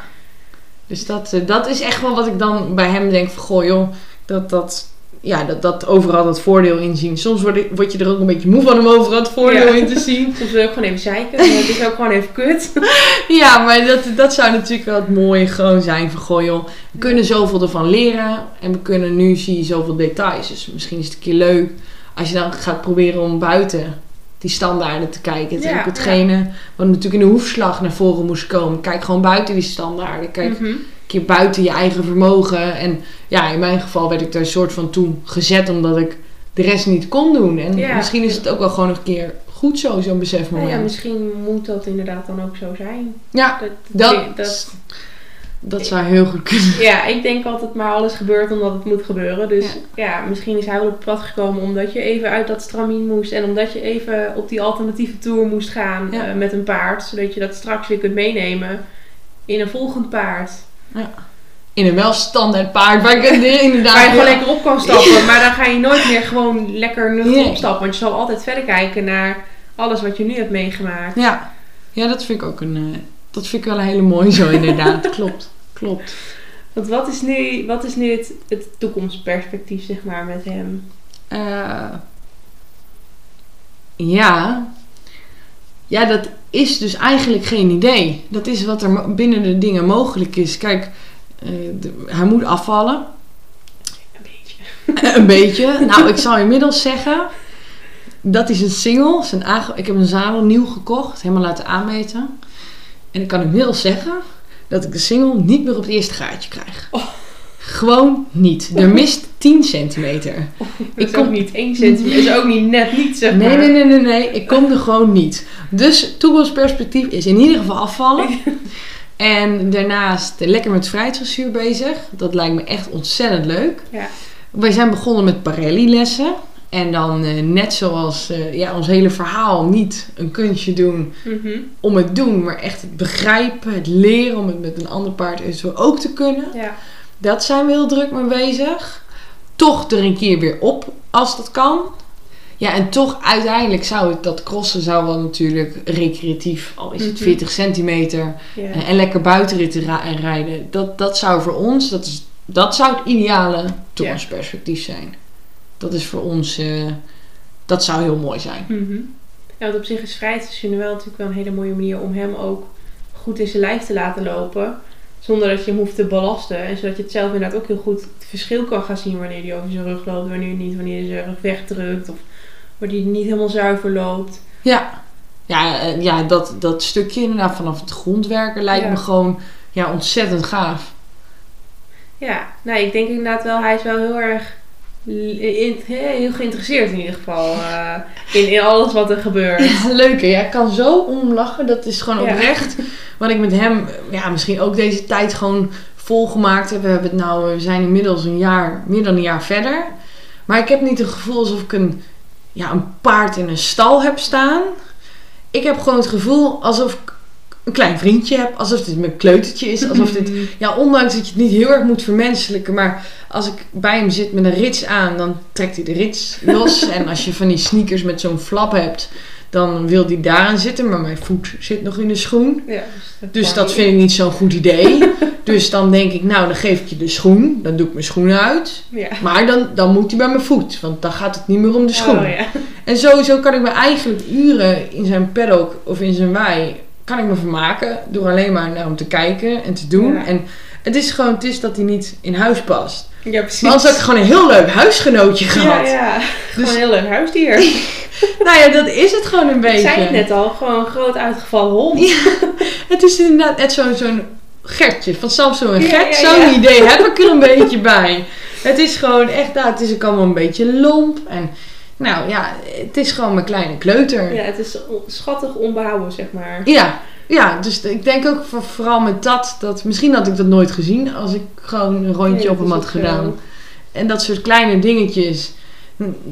Dus dat, eh, dat is echt wel wat ik dan bij hem denk van, goh joh, dat, dat, ja, dat, dat overal dat voordeel in zien. Soms word, ik, word je er ook een beetje moe van om overal het voordeel Ja. in te zien. Soms wil ik gewoon even zeiken. maar Het is ook gewoon even kut. Ja, maar dat, dat zou natuurlijk wel het mooie gewoon zijn van, goh joh, we kunnen zoveel ervan leren en we kunnen nu zie je zoveel details. Dus misschien is het een keer leuk als je dan gaat proberen om buiten die standaarden te kijken. Ja, ook hetgene wat natuurlijk in de hoefslag naar voren moest komen. Kijk gewoon buiten die standaarden. Kijk, Mhm. een keer buiten je eigen vermogen. En ja, in mijn geval werd ik daar een soort van toen gezet omdat ik de rest niet kon doen. En Ja. misschien is het ook wel gewoon nog een keer goed zo, zo'n besefmoment. ja, Ja, misschien moet dat inderdaad dan ook zo zijn. ja Dat, dat, dat, dat, zou heel goed kunnen. ja, ik denk altijd maar alles gebeurt omdat het moet gebeuren. Dus Ja. ja, misschien is hij wel op pad gekomen omdat je even uit dat stramien moest. En omdat je even op die alternatieve tour moest gaan Ja. eh, met een paard. Zodat je dat straks weer kunt meenemen in een volgend paard. In een wel standaard paard waar ik er inderdaad... Waar je gewoon ja. lekker op kan stappen. Maar dan ga je nooit meer gewoon lekker Nee. opstappen. Want je zal altijd verder kijken naar alles wat je nu hebt meegemaakt. Ja. ja, dat vind ik ook een... eh, dat vind ik wel een hele mooie zo inderdaad. klopt, klopt. Want wat is nu, wat is nu het, het toekomstperspectief, zeg maar, met hem? Eh, ja. Ja, dat is dus eigenlijk geen idee. Dat is wat er binnen de dingen mogelijk is. Kijk, eh, de- hij moet afvallen. Een beetje. een beetje. Nou, ik zal inmiddels zeggen. Dat is een single. Zijn ik heb een zadel nieuw gekocht. Helemaal laten aanmeten. En ik kan inmiddels zeggen dat ik de single niet meer op het eerste gaatje krijg. Oh. Gewoon niet. Er mist 10 centimeter. Dat Ik kom- niet 1 centimeter. is ook niet net niet, zeg Nee, maar. nee, nee, nee, nee. Ik kom er gewoon niet. Dus toekomstperspectief is in ieder geval afvallen. En daarnaast lekker met vrijheidsdressuur bezig. Dat lijkt me echt ontzettend leuk. Ja. Wij zijn begonnen met Parelli-lessen. En dan eh, net zoals eh, ja, ons hele verhaal niet een kunstje doen Mhm. om het doen, maar echt het begrijpen, het leren om het met een ander paard eventueel ook te kunnen. Ja. Dat zijn we heel druk mee bezig. Toch er een keer weer op als dat kan. Ja, en toch uiteindelijk zou het, dat crossen zou wel natuurlijk recreatief, al is het Mhm. 40 centimeter, Ja. en, en lekker buitenritten ra- rijden. Dat, dat zou voor ons, dat, is, dat zou het ideale toekomstperspectief zijn. Dat is voor ons, eh, dat zou heel mooi zijn. Mhm. Ja, want op zich is vrijheidsdressuur wel natuurlijk wel een hele mooie manier om hem ook goed in zijn lijf te laten lopen. Zonder dat je hem hoeft te belasten. En zodat je het zelf inderdaad ook heel goed het verschil kan gaan zien wanneer hij over zijn rug loopt, wanneer niet, wanneer hij zijn rug wegdrukt. Of wanneer hij niet helemaal zuiver loopt. Ja, ja, eh, ja dat, dat stukje inderdaad vanaf het grondwerken lijkt Ja. me gewoon ja, ontzettend gaaf. Ja, nou, ik denk inderdaad wel, hij is wel heel erg in- heel geïnteresseerd in ieder geval eh, in, in alles wat er gebeurt. Ja, leuk hè? Ja, ik kan zo om lachen. Dat is gewoon Ja. oprecht. Wat ik met hem, ja, misschien ook deze tijd gewoon volgemaakt heb. We hebben het nou, we zijn inmiddels een jaar, meer dan een jaar verder. Maar ik heb niet het gevoel alsof ik een, ja, een paard in een stal heb staan. Ik heb gewoon het gevoel alsof ik een klein vriendje heb. Alsof dit mijn kleutertje is. Alsof dit, ja, ondanks dat je het niet heel erg moet vermenselijken. Maar als ik bij hem zit met een rits aan, dan trekt hij de rits los. en als je van die sneakers met zo'n flap hebt, dan wil die daaraan zitten. Maar mijn voet zit nog in de schoen. Ja, Dus dat vind ik niet zo'n goed idee. dus dan denk ik, nou, dan geef ik je de schoen. Dan doe ik mijn schoen uit. Ja. Maar dan, dan moet hij bij mijn voet. Want dan gaat het niet meer om de schoen. Oh, ja. En sowieso kan ik me eigenlijk uren in zijn paddock of in zijn wei... kan ik me vermaken door alleen maar naar hem te kijken en te doen. Ja. En het is gewoon, het is dat hij niet in huis past. ja, precies. Maar anders had ik gewoon een heel leuk huisgenootje ja, gehad. ja. Gewoon Dus- een heel leuk huisdier. Nou ja, dat is het gewoon een Ik beetje. zei het net al, gewoon een groot uitgevallen hond. Ja, het is inderdaad net zo'n zo'n Gertje van Samsung en Ja, Gert. ja, Zo'n ja. idee heb ik er een beetje bij. Het is gewoon echt, nou, het is ook allemaal een beetje lomp. En nou ja, het is gewoon mijn kleine kleuter. Ja, het is schattig onbehouden, zeg maar. Ja, ja, dus ik denk ook voor- vooral met dat, dat misschien had ik dat nooit gezien als ik gewoon een rondje Nee, op hem had gedaan. En dat soort kleine dingetjes,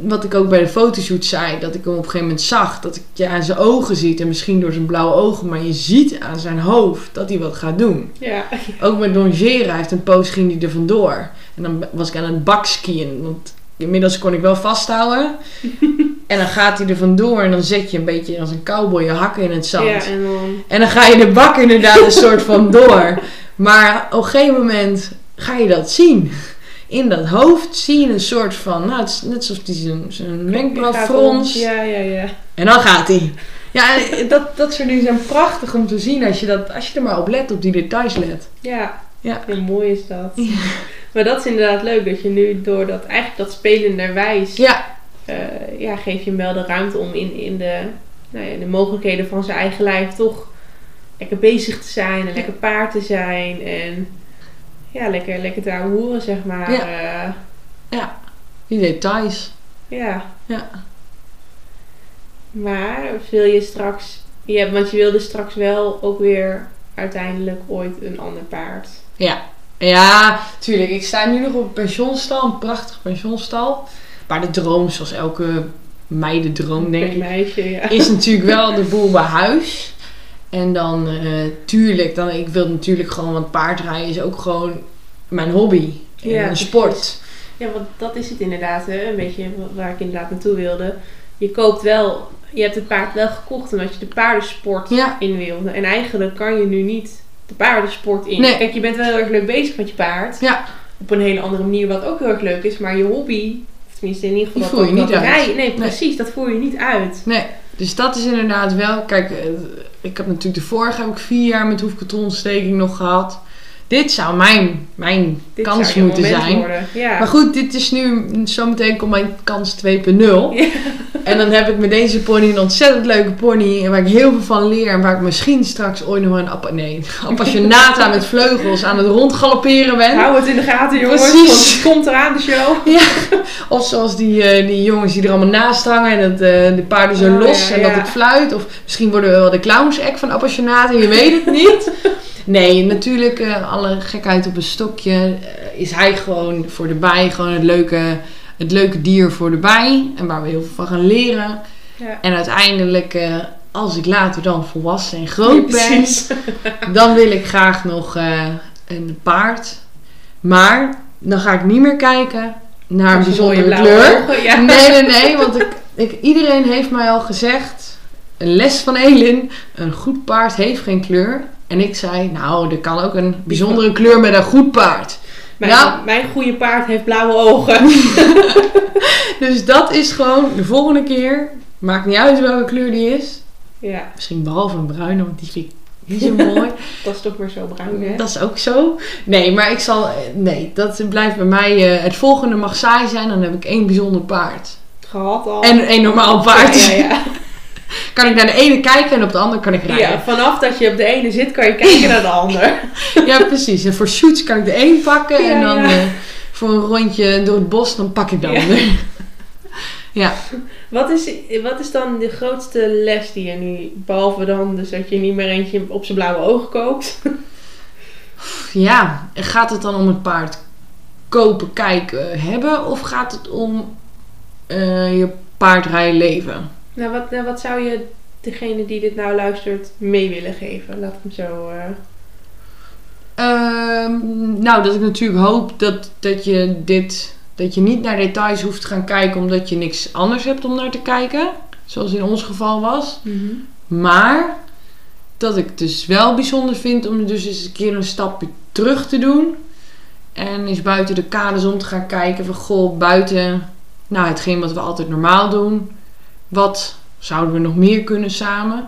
wat ik ook bij de fotoshoot zei, dat ik hem op een gegeven moment zag, dat ik je aan zijn ogen ziet en misschien door zijn blauwe ogen, maar je ziet aan zijn hoofd dat hij wat gaat doen. Ja, Ook met hij heeft een poos ging hij er vandoor. En dan was ik aan het bakskiën, want inmiddels kon ik wel vasthouden. en dan gaat hij er vandoor en dan zet je een beetje als een cowboy je hakken in het zand. ja en dan... En dan ga je de bak inderdaad een soort van door. Maar op een gegeven moment ga je dat zien. In dat hoofd zie je een soort van, nou het is net alsof hij zijn, zijn wenkbrauw frons. Ja, ja, ja. En dan gaat hij. Ja, dat, dat soort dingen zijn prachtig om te zien als je, dat, als je er maar op let, op die details let. Ja, Ja. heel mooi is dat. Maar dat is inderdaad leuk, dat je nu door dat, eigenlijk dat spelenderwijs, Ja, eh, ja, geef je hem wel de ruimte om in, in de, nou ja, de mogelijkheden van zijn eigen lijf toch lekker bezig te zijn en lekker paard te zijn en ja, lekker, lekker te horen, zeg maar. Ja. Eh, die details. ja. Ja. Maar wil je straks, ja, want je wilde straks wel ook weer uiteindelijk ooit een ander paard. Ja. Ja, tuurlijk. Ik sta nu nog op een pensionstal, een prachtig pensionstal. Maar de droom, zoals elke meidendroom denk ik, meisje, ja. is natuurlijk wel de boel bij huis. En dan, eh, tuurlijk, dan, ik wil natuurlijk gewoon, want paardrijden is ook gewoon mijn hobby. En Ja, een sport. Ja, want dat is het inderdaad, hè? een beetje waar ik inderdaad naartoe wilde. Je koopt wel, je hebt het paard wel gekocht omdat je de paardensport Ja. in wilde. En eigenlijk kan je nu niet de paardensport in. Nee. Kijk, je bent wel heel erg leuk bezig met je paard. Ja. Op een hele andere manier, wat ook heel erg leuk is. Maar je hobby, of tenminste in ieder geval Die dat, voer je niet uit. rijden- Nee, precies, dat voer je niet uit. Nee, dus dat is inderdaad wel. Kijk, eh, ik heb natuurlijk de vorige heb ik vier jaar met hoefkartontsteking nog gehad. Dit zou mijn, mijn Dit kans moeten zijn. Ja. Maar goed, dit is nu zometeen komt mijn kans 2.0. Ja. En dan heb ik met deze pony een ontzettend leuke pony. Waar ik heel veel van leer. En waar ik misschien straks ooit nog een appa nee, appassionata met vleugels aan het rondgalopperen ben. Hou het in de gaten, jongens. Precies. Het komt eraan, de show. Of zoals die, eh, die jongens die er allemaal naast hangen. En dat eh, de paarden zo Oh, los ja, en ja. dat het fluit. Of misschien worden we wel de clowns-act van appassionata. Je weet het niet. Nee, natuurlijk eh, alle gekheid op een stokje. is hij gewoon voor de bij. Gewoon het leuke, het leuke dier voor de bij. En waar we heel veel van gaan leren. Ja. En uiteindelijk, eh, als ik later dan volwassen en groot ben, dan wil ik graag nog eh, een paard. Maar dan ga ik niet meer kijken naar een bijzondere kleur. ogen, ja. Nee, nee, nee, want ik, ik, iedereen heeft mij al gezegd, een les van Elin, een goed paard heeft geen kleur. En ik zei, nou, er kan ook een bijzondere kleur met een goed paard. Mijn, Ja. mijn goede paard heeft blauwe ogen. Dus dat is gewoon de volgende keer, maakt niet uit welke kleur die is. Ja, Misschien behalve een bruine, want die vind ik niet zo mooi. dat is toch weer zo bruin, hè? Dat is ook zo. Nee, maar ik zal. Nee, dat blijft bij mij. eh, het volgende mag saai zijn, dan heb ik één bijzonder paard. Gehad al. En één normaal paard. Ja, ja, Kan ik naar de ene kijken en op de andere kan ik rijden. ja, vanaf dat je op de ene zit, kan je kijken naar de ander. Ja, precies. En voor shoots kan ik de één pakken en dan ja. eh, voor een rondje door het bos, dan pak ik de Ja. ander. Ja. Wat is, wat is dan de grootste les die je nu, behalve dan dus dat je niet meer eentje op zijn blauwe ogen koopt? ja, gaat het dan om het paard kopen, kijken, hebben? Of gaat het om eh, je paardrijleven? Nou, wat, nou, wat zou je degene die dit nou luistert mee willen geven? Laat ik hem zo... eh, Ehm, nou, dat ik natuurlijk hoop dat, dat je dit. Dat je niet naar details hoeft te gaan kijken omdat je niks anders hebt om naar te kijken. Zoals in ons geval was. Maar dat ik het dus wel bijzonder vind om dus eens een keer een stapje terug te doen. En eens buiten de kaders om te gaan kijken van goh, buiten nou, hetgeen wat we altijd normaal doen. Wat zouden we nog meer kunnen samen?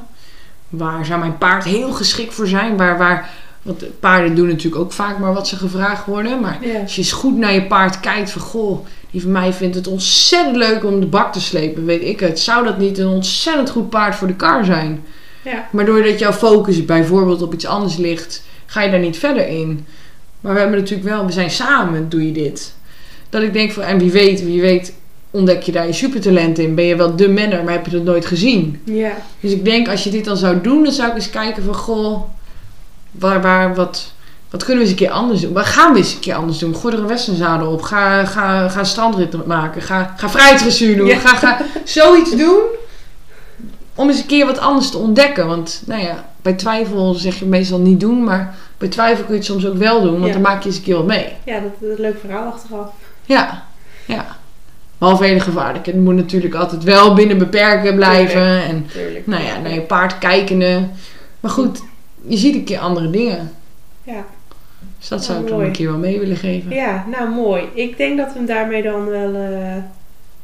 Waar zou mijn paard heel geschikt voor zijn? Waar, waar, want paarden doen natuurlijk ook vaak maar wat ze gevraagd worden. Maar Ja. als je eens goed naar je paard kijkt van goh, die van mij vindt het ontzettend leuk om de bak te slepen, weet ik het. Zou dat niet een ontzettend goed paard voor de kar zijn? Ja. Maar doordat jouw focus bijvoorbeeld op iets anders ligt, ga je daar niet verder in. Maar we hebben natuurlijk wel, we zijn samen, doe je dit. Dat ik denk van, en wie weet, wie weet, ontdek je daar je supertalent in. Ben je wel de manner, maar heb je dat nooit gezien? Ja. Dus ik denk, als je dit dan zou doen, dan zou ik eens kijken van, goh, waar, waar, wat, wat kunnen we eens een keer anders doen? Waar gaan we eens een keer anders doen? Gooi er een westernzadel op. Ga, ga, ga strandrit maken. Ga, ga vrijheidsdressuur doen. Ja. Ga, ga zoiets doen. Om eens een keer wat anders te ontdekken. Want nou ja, bij twijfel zeg je meestal niet doen. Maar bij twijfel kun je het soms ook wel doen. Want Ja. dan maak je eens een keer wat mee. Ja, dat, dat is een leuk verhaal achteraf. Ja, ja. Behalve hele gevaarlijk. Het moet natuurlijk altijd wel binnen beperken blijven. En Tuurlijk. nou ja, naar je paard kijkende. Maar goed, je ziet een keer andere dingen. Ja. Dus dat Oh, zou ik dan mooi. een keer wel mee willen geven. Ja, nou mooi. Ik denk dat we hem daarmee dan wel, eh,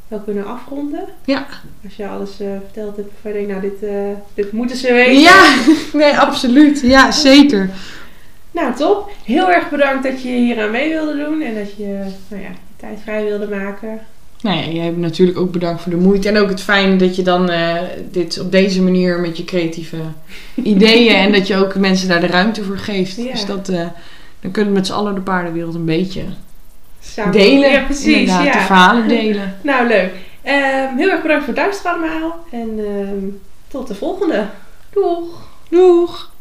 wel kunnen afronden. Ja. Als je alles eh, verteld hebt waarvan je denkt, nou dit, eh, dit moeten ze weten. Ja, nee, absoluut. Ja, zeker. Nou, top. Heel erg bedankt dat je hier aan mee wilde doen en dat je nou ja, je tijd vrij wilde maken. Nou ja, jij hebt natuurlijk ook bedankt voor de moeite. En ook het fijn dat je dan eh, dit op deze manier met je creatieve ideeën... en dat je ook mensen daar de ruimte voor geeft. Ja. Dus dat, eh, dan kunnen we met z'n allen de paardenwereld een beetje Samen. delen. Ja, precies. Inderdaad, de Ja. verhalen delen. Nou, leuk. Ehm, heel erg bedankt voor het luisteren allemaal. En ehm, tot de volgende. Doeg! Doeg!